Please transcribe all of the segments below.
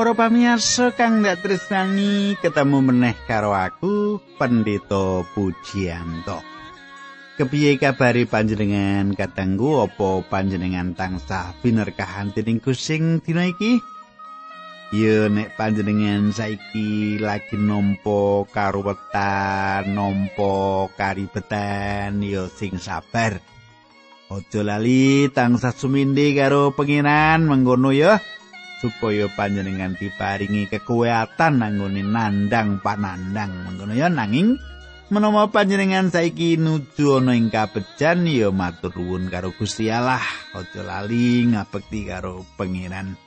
Para pamirsa kang dak tresnani ketemu meneh karo aku Pendeta Pujianto. Kepiye kabari panjenengan katanggu apa panjenengan tansah binerkahan dening Gusti dina iki? Ya nek panjenengan saiki lagi nampa karuwetan, nampa karibetan ya sing sabar. Aja lali tansah sumindi karo pengiran mengkono ya. Supaya panjenengan diparingi kekuatan nanggone nandang panandang. Mengkono ya nanging menawa panjenengan saiki nuju ana ing kabejan ya matur nuwun karo Gusti Allah. Aja lali ngabekti karo pangeran.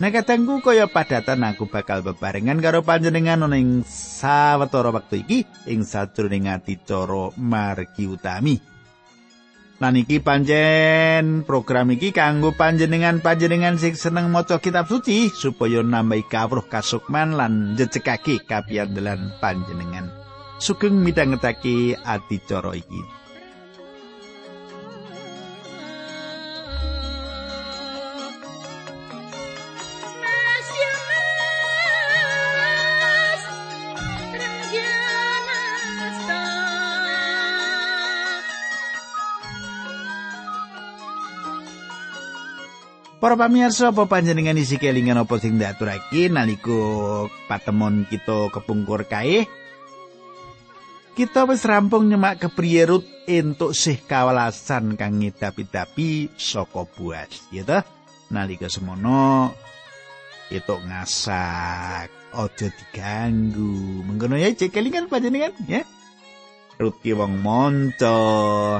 Nah katangku kaya padatan aku bakal bebarengan karo panjenengan ana ing sawetara wektu iki ing sajroning adicara margi utami. Lan iki panjen program iki kanggo panjenengan panjenengan sing seneng maca kitab suci supaya nambahi kawruh kasukman lan jejegake kapiyandelan panjenengan. Sugeng midhangetake adicara iki. Para pamirsa apa panjenengan isi kelingan apa sing diaturake nalika patemon kita kepungkur kae? Kita wis rampung nyemak kepriye rut entuk sih kawalasan kang ngidapi-dapi saka buas, ya toh? Nalika semono itu ngasak, aja diganggu. Mengkono ya cek kelingan panjenengan, ya. Rut wong monco,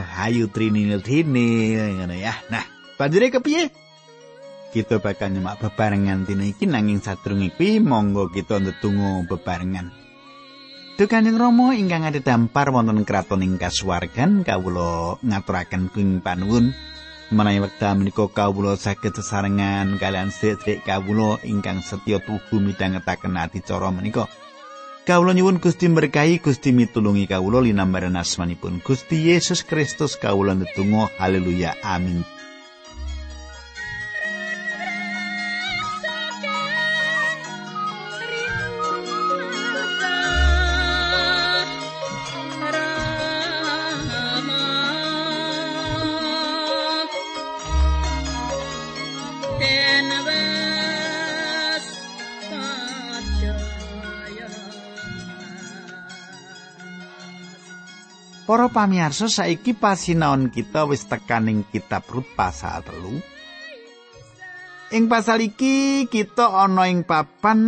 hayu trinil trinil, ngono ya. Nah, panjenengan kepiye? Kita bakal nyemak bebarengan dina iki nanging sadurunge kuwi monggo kita ndedonga bebarengan. Dukaning Rama ingkang ada dampar wonten kraton ing kasuwargan kawula ngaturaken kuing panuwun menawi wekdal menika kawula saged sesarengan kalian sedherek kawula ingkang setya tuhu midhangetaken adicara menika. Kawula nyuwun Gusti berkahi Gusti mitulungi kawula linambaran asmanipun Gusti Yesus Kristus kawula ndedonga haleluya amin. Para pamirsa saiki pasinaon kita wis tekaning kitab Rut pasal telu. Ing pasal iki kita ana ing papan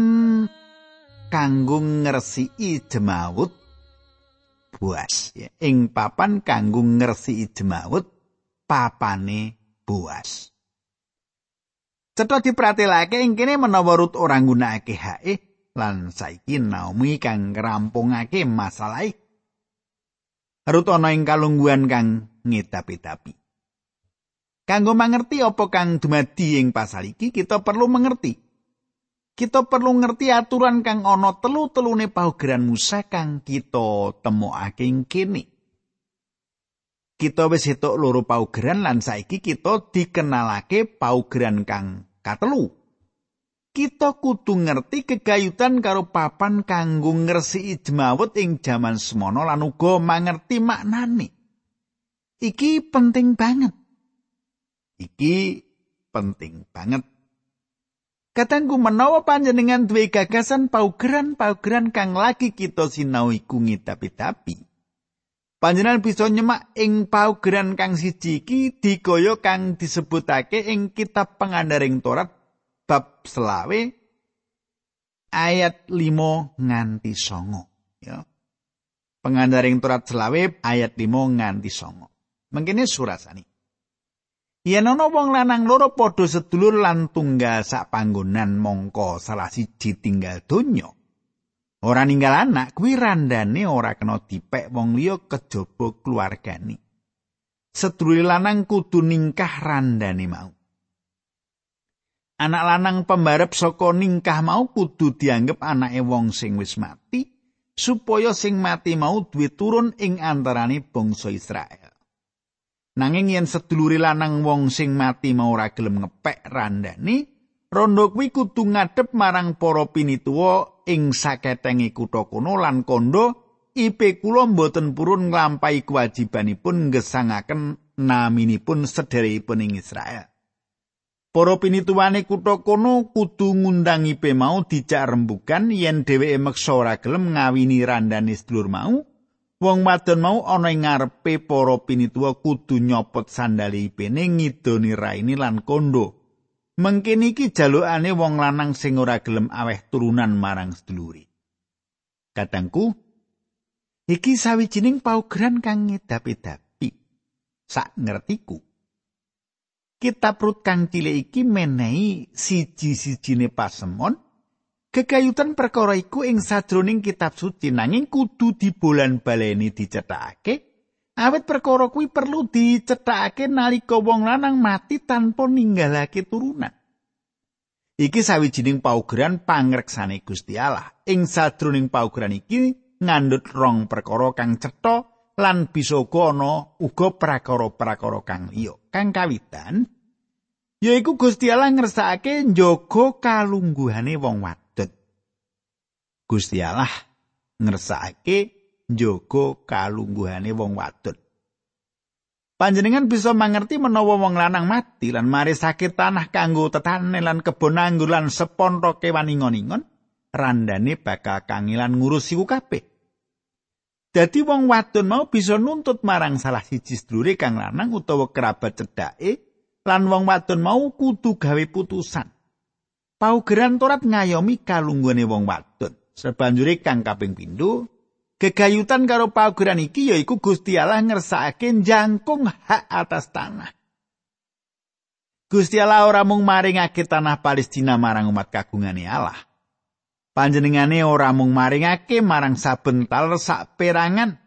kanggo ngresiki jemaut buas ya. Ing papan kanggo ngresiki jemaut papane buas. Cetha dipratelake ing kene menawa Rut ora nggunakake hae lan saiki Naomi kang ngrampungake masalah Rut ana ing kalungguhan kang ngetapi-tapi. Kanggo mangerti apa kang dumadi ing pasal iki, kita perlu mengerti. Kita perlu ngerti aturan kang ana telu-telune paugeran Musa kang kita temokake ing kene. Kita wis etuk loro paugeran lan saiki kita dikenalake paugeran kang katelu. Kita kudu ngerti kegayutan karo papan kanggo ngresiki jemawut ing jaman semono lan uga mangerti maknane. Iki penting banget. Iki penting banget. Katanggu menawa panjenengan duwe gagasan paugeran-paugeran kang lagi kita sinau iku ngitapi-tapi. Panjenengan bisa nyemak ing paugeran kang siji iki digaya kang disebutake ing kitab pengandaring Torat bab selawe ayat 5 nganti songo ya pengandaring turat selawe ayat 5 nganti songo mengkene surasani Yen ana wong lanang loro padha sedulur lan tunggal sak panggonan mongko salah siji tinggal donya. Ora ninggal anak kuwi randane ora kena dipek wong liya kejaba keluargane. Sedulur lanang kudu ningkah randane mau. Anak lanang pembarep saka ningkah mau kudu dianggep anake wong sing wis mati supaya sing mati mau duwe turun ing antarane bangsa Israel. Nanging yen sedulure lanang wong sing mati mau ora gelem ngepek randane, Rondo kuwi kudu ngadep marang para pinituwa ing saketenge kutha kono lan kondo IP kula mboten purun nglampahi kewajibanipun ngesangaken naminipun sederekipun ing Israel. Para pinituwane kutha kono kudu ngundang IP mau dijak rembugan yen dheweke meksa ora gelem ngawini randane sedulur mau. Wong wadon mau ana ing ngarepe para pinituwa kudu nyopot sandale IP-ne ngidoni raine lan kondo. Mengkene iki jalukane wong lanang sing ora gelem aweh turunan marang seduluri. Kadangku, iki sawijining paugeran kang ngedapi-dapi. Sak ngertiku. Kitab Rut kang cilik iki menehi siji-sijine pasemon gegayutan perkara iku ing sajroning kitab suci nanging kudu dibolan baleni dicethakake Awit perkara kuwi perlu dicethakake nalika wong lanang mati tanpa ninggalake turunan. Iki sawijining paugeran pangreksane Gusti Allah. Ing sadroning paugeran iki ngandhut rong perkara kang cetha lan bisa ana uga prakara-prakara kang liya. Kang kawitan yaiku Gusti Allah ngersakake njaga kalungguhane wong wadon. Gusti Allah ngersakake njogo kalungguhane wong wadon. Panjenengan bisa mangerti menawa wong lanang mati lan mari sakit tanah kanggo tetane lan kebon anggur lan seponro kewan ingon-ingon, randane bakal kangilan ngurus iku kabeh. Dadi wong wadon mau bisa nuntut marang salah siji sedulure kang lanang utawa kerabat cedhake lan wong wadon mau kudu gawe putusan. Paugeran Torat ngayomi kalungguhane wong wadon. Sebanjure kang kaping pindho Gegayutan karo paugeran iki yaiku Gusti Allah ngersakake jangkung hak atas tanah. Gusti Allah ora mung maringake tanah Palestina marang umat kagungane Allah. Panjenengane ora mung maringake marang saben taler sak perangan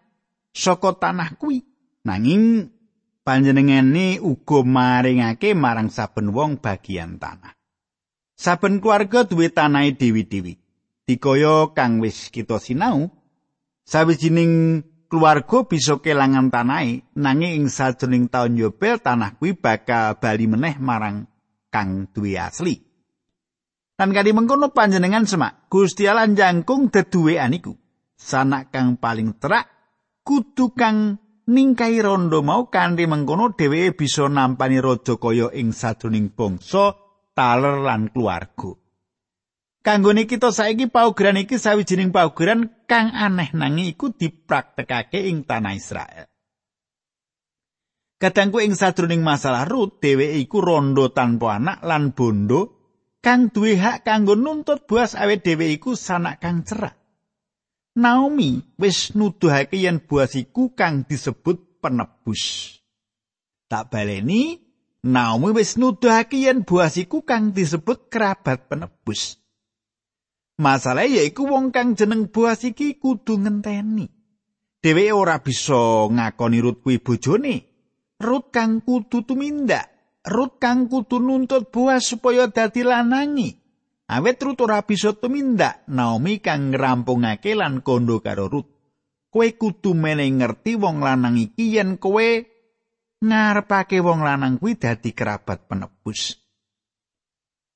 saka tanah kuwi, nanging panjenengane uga maringake marang saben wong bagian tanah. Saben keluarga duwe tanahe dewi-dewi. Dikaya kang wis kita sinau, Sawijining keluarga bisa kelangan tanahe nanging ing sajroning taun Yobel tanah kuwi bakal bali meneh marang kang duwe asli. Lan kali mengkono panjenengan semak Gusti Allah jangkung deduwean iku. Sanak kang paling terak kudu kang ningkai rondo mau kanthi mengkono dheweke bisa nampani raja kaya ing sajroning bangsa taler lan keluarga. Kanggone kita saiki paugeran iki sawijining paugeran kang aneh nanging iku dipraktekake ing tanah Israel. Kadangku ing sadroning masalah Rut, dheweke iku rondo tanpa anak lan bondo kang duwe hak kanggo nuntut buas awet dheweke iku sanak kang cerak. Naomi wis nuduhake yen buas iku kang disebut penebus. Tak baleni, Naomi wis nuduhake yen buas iku kang disebut kerabat penebus. Masalah yaiku wong kang jeneng Boas iki kudu ngenteni. Dheweke ora bisa ngakoni Rut kuwi bojone. Rut kang kudu tumindak. Rut kang kudu nuntut Boas supaya dadi lanangi. Awet Rut ora bisa tumindak. Naomi kang ngrampungake lan kondo karo Rut. Kowe kudu meneng ngerti wong lanang iki yen kowe ngarepake wong lanang kuwi dadi kerabat penebus.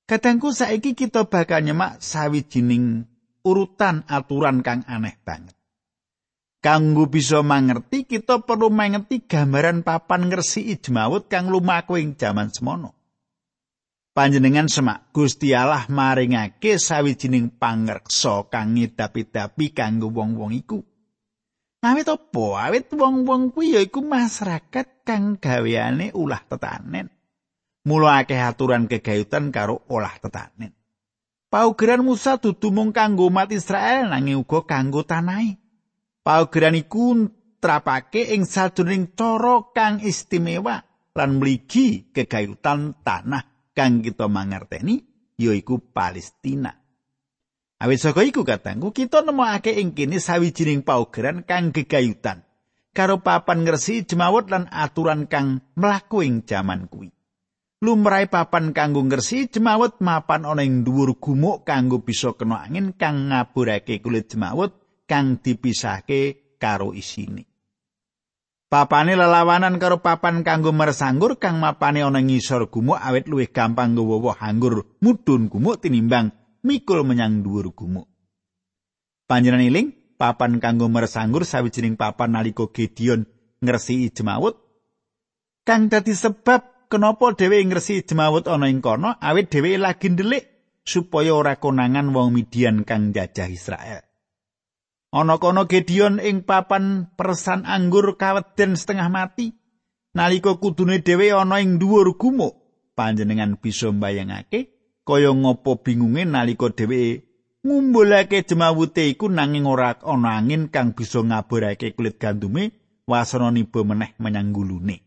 Kadangku saiki kita bakal nyemak sawijining urutan aturan kang aneh banget. Kanggo bisa mangerti kita perlu mangerti gambaran papan ngersi ijmawut kang lumaku ing jaman semono. Panjenengan semak Gusti Allah maringake sawijining pangreksa kang ngidapi-dapi kanggo wong-wong iku. Awit apa? Awit wong-wong kuwi yaiku masyarakat kang gaweane ulah tetanen. mula akeh aturan kegayutan karo olah tetanen. Paugeran Musa dudu mung kanggo umat Israel nanging uga kanggo tanahe. Paugeran iku trapake ing sadurunging cara kang istimewa lan mligi kegayutan tanah kang kita mangerteni yaiku Palestina. Awit saka iku katangku kita nemokake ing kene sawijining paugeran kang gegayutan karo papan ngresi jemawut lan aturan kang mlaku ing jaman kuwi. lumrahe papan kanggo ngersi jemawut mapan ana ing dhuwur gumuk kanggo bisa kena angin kang ngaburake kulit jemawut kang dipisahke karo isine. Papane lelawanan karo papan kanggo mersanggur kang mapane ana ngisor gumuk awit luwih gampang nggawa anggur mudhun gumuk tinimbang mikul menyang dhuwur gumuk. Panjenengan iling papan kanggo mersanggur sawijining papan nalika Gideon ngresiki jemawut kang dadi sebab kenapa dheweke ngresiki jemawut ana ing kono awit dheweke lagi ndelik supaya ora konangan wong Midian kang jajah Israel. Ana kono Gideon ing papan persan anggur kaweden setengah mati. Nalika kudune dhewe ana ing dhuwur gumuk, panjenengan bisa mbayangake kaya ngopo bingunge nalika dhewe ngumbulake jemawute iku nanging ora ana angin kang bisa ngaburake kulit gandume wasana niba meneh menyang gulune.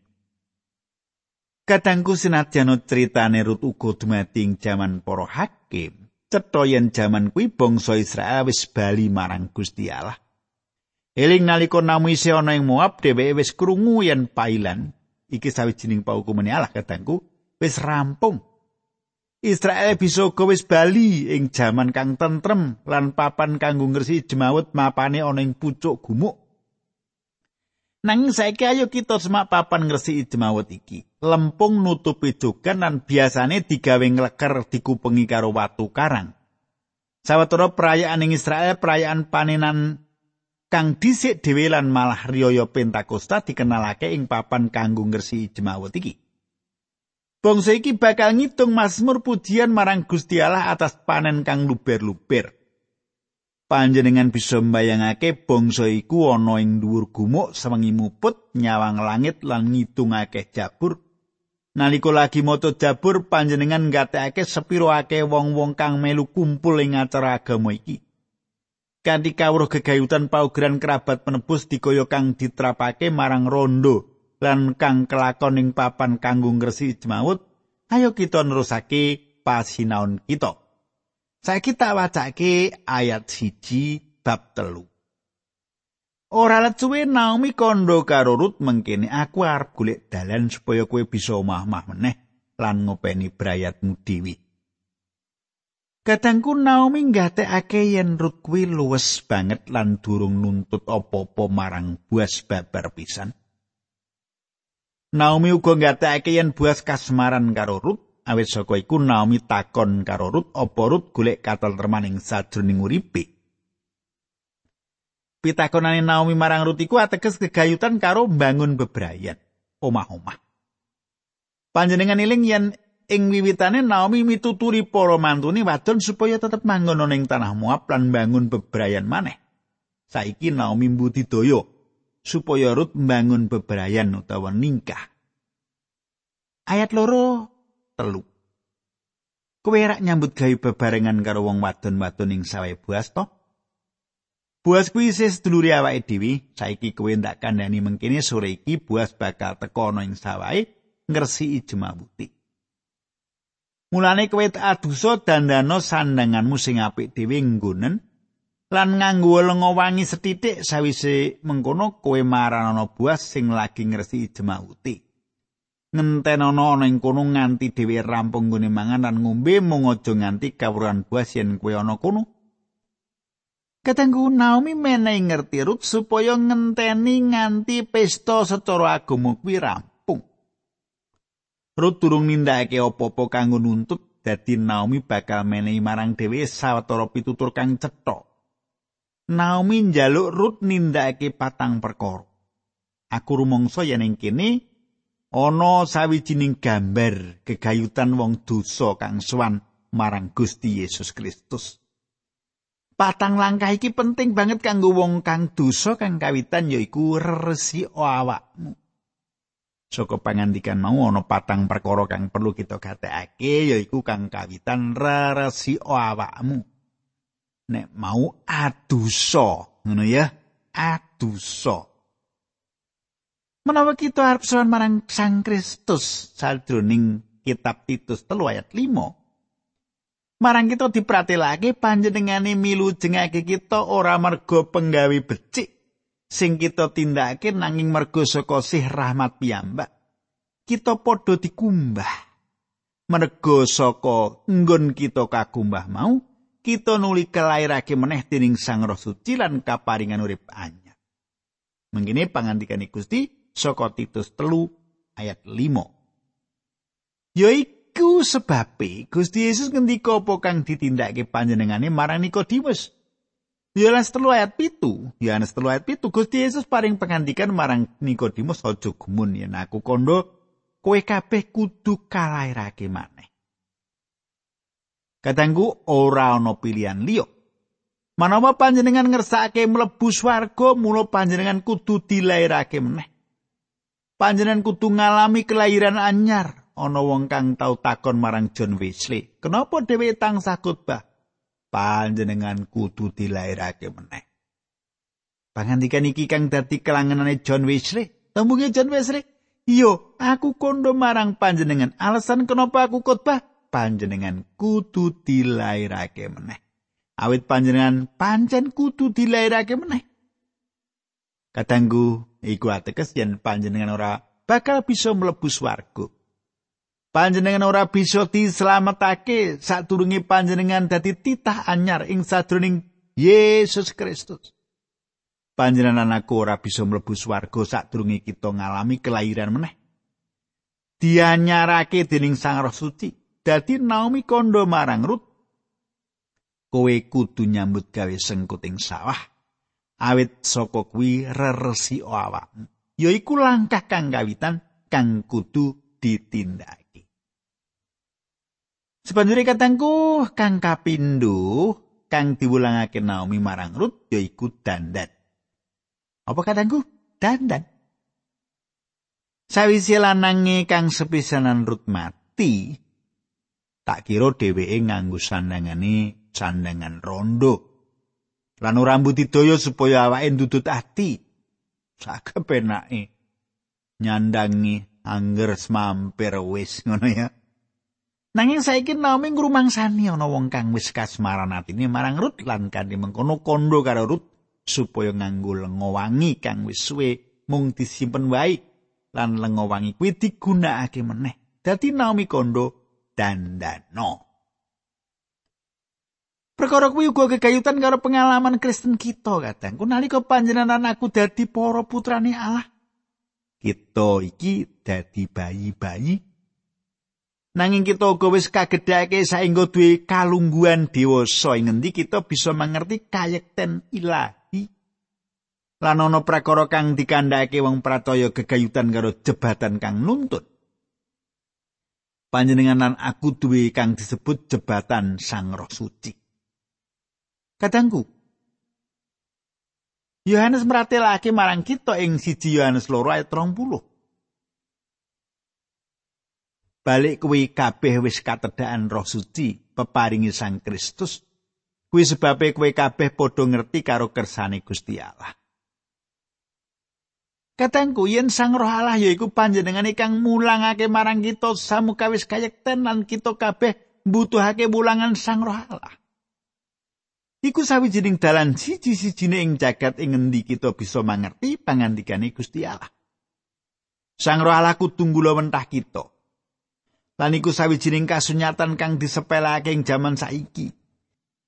Kadangku senadyan critane Rut uga dumati ing jaman para hakim. Cetha yen jaman kuwi bangsa Israel wis bali marang Gusti Allah. Eling nalika Naomi isih ana ing Moab dheweke wis krungu yen pailan iki sawijining paukumane Allah katangku wis rampung. Israel bisa uga wis bali ing jaman kang tentrem lan papan kanggo ngresi jemawut mapane ana ing pucuk gumuk. Nanging saiki ayo kita semak papan ngresiki jemawut iki. Lempung nutupi jogan lan biasane digawe ngleker dikupengi karo watu karang. Sawetara perayaan ing Israel perayaan panenan kang dhisik dhewe lan malah riyaya Pentakosta dikenalake ing papan kanggo ngresiki jemawut iki. Bangsa iki bakal ngitung Mazmur pujian marang Gusti Allah atas panen kang luber-luber. Panjenengan bisa mbayangake bangsa iku ana ing dhuwur gumuk sewengi muput nyawang langit lan ngitungake jabur. Nalika lagi moto jabur panjenengan ngatekake sepiro akeh wong-wong kang melu kumpul ing acara agama iki. Kanthi kawruh gegayutan paugeran kerabat penebus dikaya kang ditrapake marang rondo lan kang kelakon ing papan kanggo ngresi jemaut ayo kita nerusake pasinaon kita Saiki tak wacake ayat siji bab telu. Ora lecuwe Naomi kondo karo Rut mengkene aku arep golek dalan supaya kowe bisa omah-omah meneh lan ngopeni brayatmu dewi. Kadangku Naomi nggatekake yen Rut kuwi luwes banget lan durung nuntut apa-apa marang buas babar pisan. Naomi uga nggatekake yen buas kasmaran karo Rut awit saka iku Naomi takon karo Rut apa Rut golek katentremaning sajroning uripe. Pitakonane Naomi marang Rut iku ateges kegayutan karo mbangun bebrayan omah-omah. Panjenengan iling yen ing wiwitane Naomi mituturi para mantune wadon supaya tetep manggon ning tanah Moab lan mbangun bebrayan maneh. Saiki Naomi mbudidaya supaya Rut mbangun bebrayan utawa ningkah. Ayat loro telu. Kowe rak nyambut gawe bebarengan karo wong wadon-wadon ing sawahe buas to? Buas kuwi isih sedulure awake dhewe, saiki kowe ndak kandhani mengkene sore iki buas bakal teko ana ing sawahe ngresiki jemabuti. Mulane kowe adusa dandana sandanganmu sing apik dhewe nggonen lan nganggo lenga wangi setitik sawise mengkono kowe marana buas sing lagi ngresiki jemabuti. Ngentenono ana ing kono nganti dhewe rampung nggone mangan lan ngombe mung aja nganti kawruhan buas yen kowe ana kono. Katengku Naomi menehi ngerti Rut supaya ngenteni nganti pesta secara agama kuwi rampung. Rut durung nindakake apa-apa kanggo nuntut dadi Naomi bakal menehi marang dhewe sawetara pitutur kang cetha. Naomi njaluk Rut nindakake patang perkara. Aku rumangsa yen ing kene ana sawijining gambar kegayutan wong dosa kang suwan marang Gusti Yesus Kristus. Patang langkah iki penting banget kanggo wong kang dosa kang kawitan yaiku resi awakmu. Saka pangandikan mau ana patang perkara kang perlu kita gatekake yaiku kang kawitan resi awakmu. Nek mau adusa, ngono ya, adusa. Menawa kita arep sowan marang Sang Kristus sajroning kitab Titus telu ayat 5. Marang kita dipratelake panjenengane milu jengake kita ora mergo penggawe becik sing kita tindakake nanging mergo saka rahmat piyambak. Kita padha dikumbah. Mergo saka nggon kita kakumbah mau, kita nuli kelairake meneh dening Sang Roh Suci lan kaparingan urip anyar. Mengkene pangandikan Gusti, saka Titus telu ayat 5. Yaiku sebabe Gusti Yesus ngendika apa kang ditindakake panjenengane marang Nikodemus. Yohanes telu ayat pitu, Yohanes telu ayat pitu, Gusti Yesus paring pengantikan marang Nikodemus aja gumun yen aku kondo kowe kabeh kudu kalairake maneh. Katanggu ora ana pilihan liya. Manawa panjenengan ngersakake mlebu swarga, mula panjenengan kudu dilairake meneh. Panjenengan kudu ngalami kelahiran anyar. Ana wong kang tau takon marang John Wesley, "Kenapa dhewe tansah khotbah?" panjenengan kudu dilairake meneh. Pangandikan iki kang dadi kelangenane John Wesley. Tembunge John Wesley, "Iyo, aku kondo marang panjenengan. Alasan kenapa aku khotbah? Panjenengan kudu dilairake meneh. Awit panjenengan pancen kudu dilairake meneh." Katanggu, iku ateges yen panjenengan ora bakal bisa mlebu swarga. panjenengan ora bisa dislametake sadurunge panjenengan dadi titah anyar ing sadroning Yesus Kristus. Panjenengan aku ora bisa mlebu swarga sadurunge kita ngalami kelahiran meneh. Dianyarake dening Sang Roh Suci. Dadi Naomi kondo marang Rut. Kowe kudu nyambut gawe sengkuting sawah. Awit saka kuwi reresi awakmu. Yaiku langkah kang kawitan kang kudu ditindakake. Sebanjuri katangku kang kapindho kang diwulangake Naomi marang Rut yaiku dandan. Apa katangku? Dandan. Sawise lanange kang sepisanan Rut mati, tak kira dheweke nganggo sandangane sandangan rondo. Lan ora mbudidaya supaya awake ndudut ati. Sakepenake nyandangi angger semampir wis ngono ya. Nanging saiki Naomi ngrumangsani ana wong kang wis kasmaran atine marang Rut lan kanthi mengkono kondo karo Rut supaya nganggo lenga wangi kang wis suwe mung disimpen wae lan lenga wangi kuwi digunakake meneh. Dadi Naomi kondo dandano. Perkara kuwi uga kegayutan karo pengalaman Kristen kita kadang. Ku nalika panjenengan aku dadi para putrane Allah. Kita iki dadi bayi-bayi Nanging kita uga wis kagedhake saengga duwe kalungguhan dewasa ing ngendi kita bisa mengerti kayekten ilahi. Lan ana prakara kang dikandhake wong prataya gegayutan karo jebatan kang nuntut. Panjenenganan aku duwe kang disebut jebatan Sang Roh Suci. Kadangku, Yohanes meratelake marang kita ing siji Yohanes loro ayat 30. balik kuwi kabeh wis katedhakan Roh Suci peparingi Sang Kristus. Kuwi sebabe kuwi kabeh padha ngerti karo kersane Gusti Allah. Katangku yen Sang Roh Allah yaiku panjenengane kang mulangake marang kita samukawis kayekten lan kita kabeh mbutuhake mulangan Sang Roh Allah Iku sawijining dalan siji-sijine ing jagat ing ngendi kita bisa mangerti pangandikane Gusti Allah. Sang Roh Allah kudu wentah kita. Lan iku sawijining kasunyatan kang disepelake ing jaman saiki.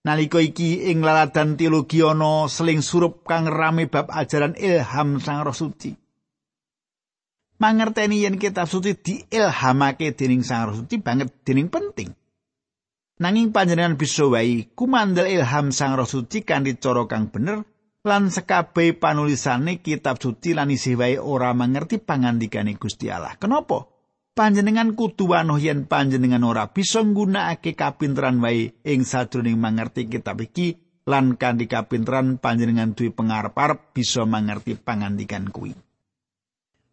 Nalika iki ing laladan teologi ana seling surup kang rame bab ajaran ilham Sang Roh Suci. Mangerteni yen kitab suci diilhamake dening Sang Roh Suci banget dening penting. Nanging panjenengan bisa wae kumandel ilham Sang Roh Suci kanthi cara kang bener lan sekabehe panulisane kitab suci lan isih wae ora mangerti pangandikane Gusti Allah. Kenapa? panjenengan kudu wanuh yen panjenengan ora bisa nggunakake kapinteran wae ing sadroning mangerti kitab iki lan kanthi kapinteran panjenengan duwe pangarep-arep bisa mangerti pangandikan kuwi.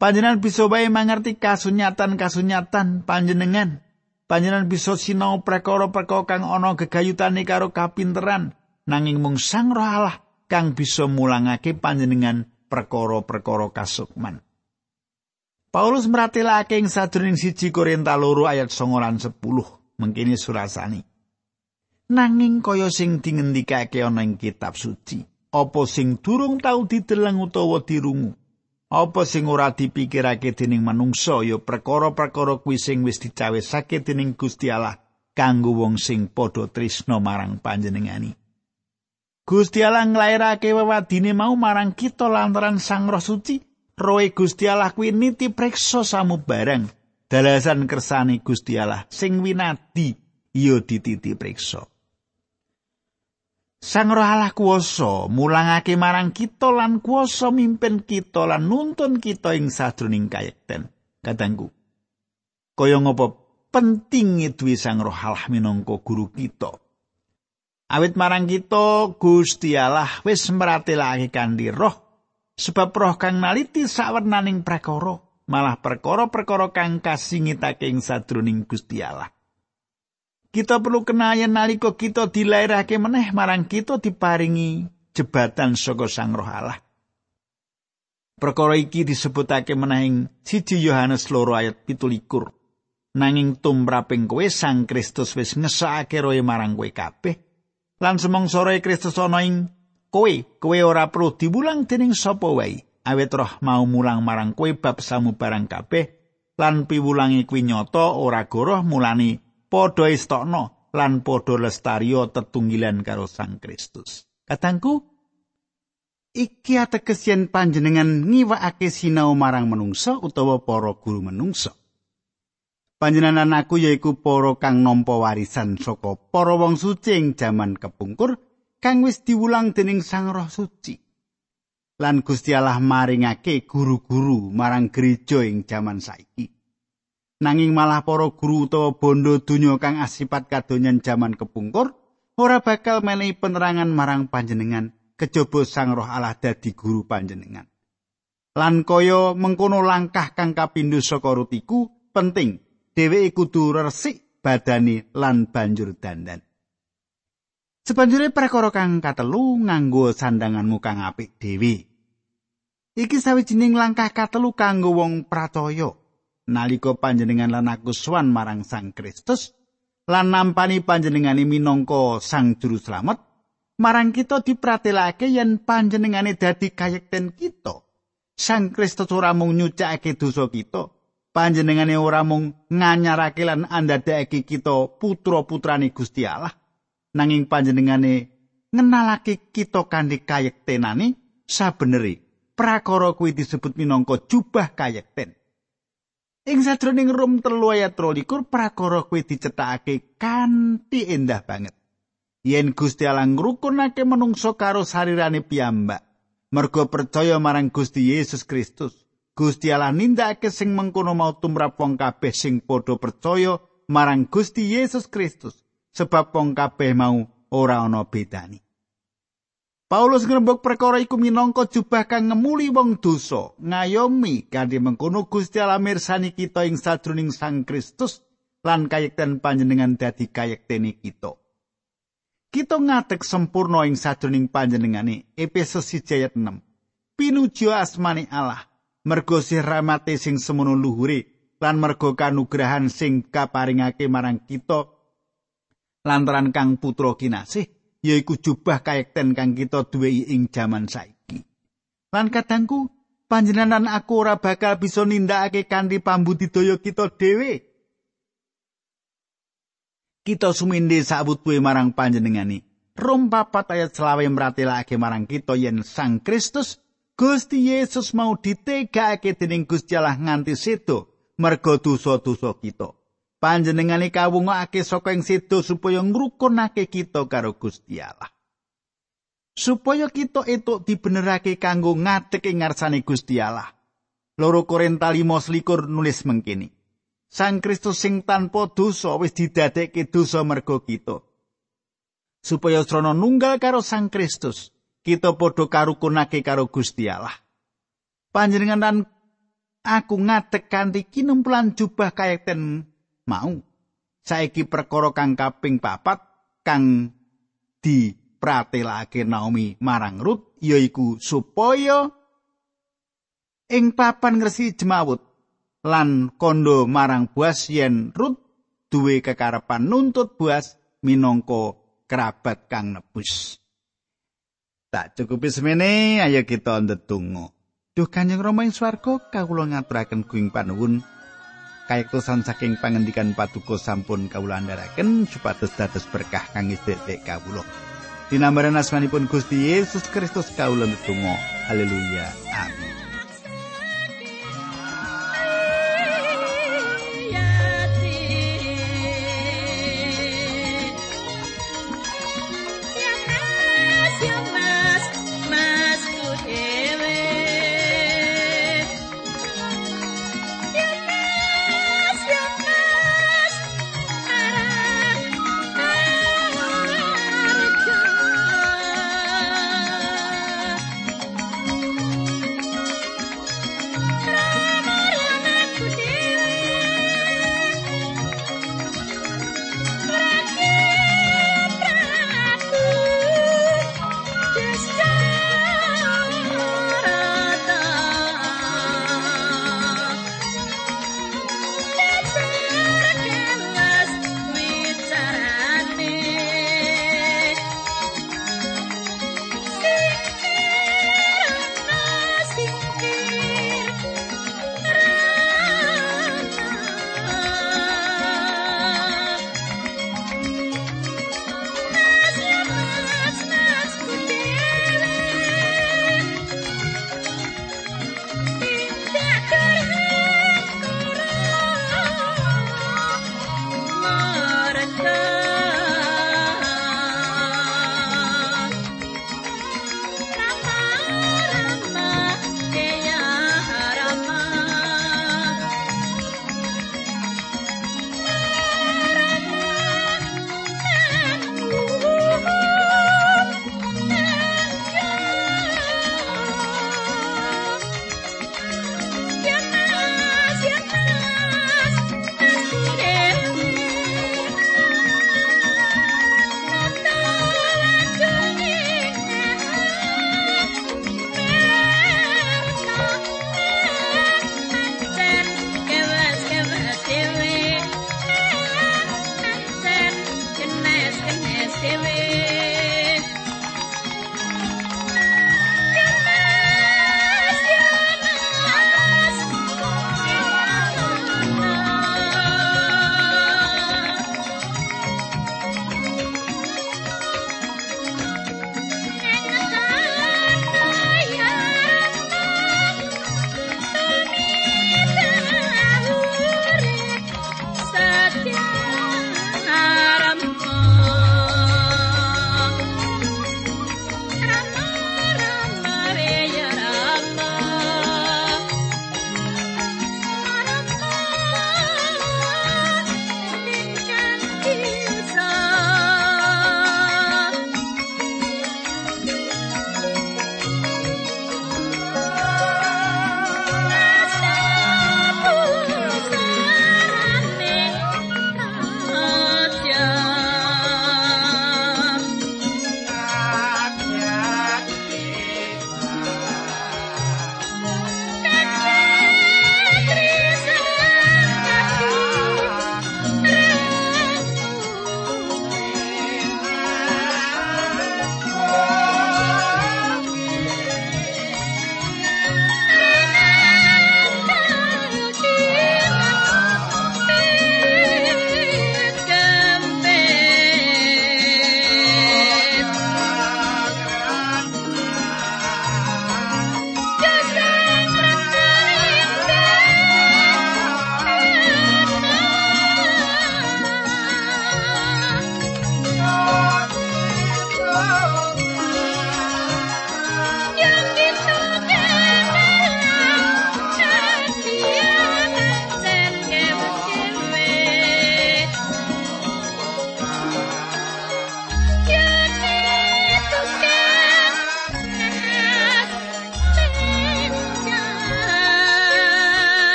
Panjenengan bisa wae mangerti kasunyatan-kasunyatan panjenengan. Panjenengan bisa sinau perkara-perkara kang ana gegayutane karo kapinteran nanging mung Sang Roh Allah kang bisa mulangake panjenengan perkara-perkara kasukman. Paulus meratelake ing sadurunge siji Korinta loro ayat 9 lan 10 mengkini surasani. Nanging kaya sing dingendikake ana ing kitab suci, apa sing durung tau dideleng utawa dirungu, apa sing ora dipikirake dening manungsa? Ya perkara-perkara kuwi sing wis dicawesake dening Gusti Allah kanggo wong sing padha tresna marang panjenengani. Gusti Allah nglairake wewadine mau marang kita lantaran Sang Roh Suci. Roe Gusti Allah kuwi niti preksa samubarang. Dalasan kersane Gusti Allah sing winadi ya dititi preksa Sang Roh Allah kuwasa mulangake marang kita lan kuwasa mimpin kita lan nuntun kita ing sadroning kayekten. Kadangku. Kaya ngopo pentinge duwe Sang Roh Allah minangka guru kita. Awit marang kita Gusti Allah wis meratelake kanthi roh sebab roh kang naliti sawernaning prakara malah perkara-perkara kang kasingitake ing sadroning Gusti Allah. Kita perlu kenayan nalika kita dilairake meneh marang kita diparingi jebatan saka Sang Roh Allah. Perkara iki disebutake meneh 1 Yohanes 2 ayat 17. Nanging tumraping kowe Sang Kristus wis ngesake roe marang kowe kabeh. Lan semongso roe Kristus ana ing kowe, kowe ora perlu diwulang dening sapa wae. Awet roh mau mulang marang kowe bab samu barang kabeh lan piwulangi kuwi nyata ora goroh mulani padha istana lan padha lestario tetunggilan karo Sang Kristus. Katangku iki ateges yen panjenengan ngiwakake sinau marang menungsa utawa para guru menungsa. Panjenengan aku yaiku para kang nampa warisan saka para wong suci ing jaman kepungkur kang wis diwulang dening Sang Roh Suci. Lan Gusti Allah maringake guru-guru marang gereja ing jaman saiki. Nanging malah para guru utawa bondo donya kang asipat kadonyan jaman kepungkur ora bakal menehi penerangan marang panjenengan kejaba sang roh Allah dadi guru panjenengan lan kaya mengkono langkah kang kapindho saka rutiku penting dheweke kudu resik badani lan banjur dandan Sebanjure perkara kang katelu nganggo sandanganmu kang apik dhewe. Iki sawijining langkah katelu kanggo wong pracaya. Nalika panjenengan lan aku suwan marang Sang Kristus lan nampani panjenengane minangka Sang Juru Slamet marang kita dipratelake yen panjenengane dadi kayekten kita. Sang Kristus ora mung nyucake dosa kita panjenengane ora mung nganyarake lan andadekake kita putra-putrane Gusti Allah. Nanging panjenengane ngenalake kita kanthi kayektenane sabeneri prakara kuwi disebut minangka jubah kayekten Ing sadroning Rom 3 ayat 23 prakara kuwi dicethakake kanthi endah banget. Yen Gusti Allah ngrukunake menungso karo sarirane piyambak, mergo percaya marang Gusti Yesus Kristus, Gusti Allah nindakake sing mengkono mau tumrap wong kabeh sing padha percaya marang Gusti Yesus Kristus, sebab wong kabeh mau ora ana bedani. Paulus ngrembug perkara iku minangka jubah kang ngemuli wong dosa, ngayomi kanthi mengkono Gusti Allah mirsani kita ing sadruning Sang Kristus lan kayekten panjenengan dadi kayektene kita. Kita ngatek sempurna ing sadruning panjenengane Efesus 1 ayat 6. Pinuju asmani Allah, mergo sih rahmate sing semono luhure lan mergo kanugrahan sing kaparingake marang kita lantaran kang putra kinasih yaiku jubah kayekten kang kita duwe ing jaman saiki. Lan kadangku panjenengan aku ora bakal bisa nindakake kanthi pambudidaya kita dhewe. Kita suminde sabutuhe marang panjenengane. Rom papat ayat selawe meratelake marang kita yen Sang Kristus Gusti Yesus mau ditegakake dening Gusti Allah nganti sedo merga dosa-dosa kita. Panjenengane kawungake saka ing sedo supaya ngrukunake kita karo Gusti Allah. Supaya kita etuk dibenerake kanggo ngadeg ing ngarsane Gusti Allah. Loro Korinta 5:21 nulis mengkini. Sang Kristus sing tanpa dosa wis didadekke dosa mergo kita. Supaya srana nunggal karo Sang Kristus, kita padha karukunake karo Gusti Allah. Panjenengan dan aku ngadeg kanthi kinumpulan jubah kayekten mau saiki perkara kang kaping papat kang dipratelake Naomi marang Rut yaiku supaya ing papan ngresi jemawut lan kondo marang buas yen Rut duwe kekarepan nuntut buas minangka kerabat kang nebus. Tak cukupi semene, ayo kita ndedonga. Duh Kanjeng Rama ing swarga kawula ngaturaken kuing panuwun kayektosan saking pangendikan paduka sampun kawula andharaken supados dados berkah kangge sedherek kawula. Dinambaran asmanipun Gusti Yesus Kristus kawula netunggal. Haleluya. Amin.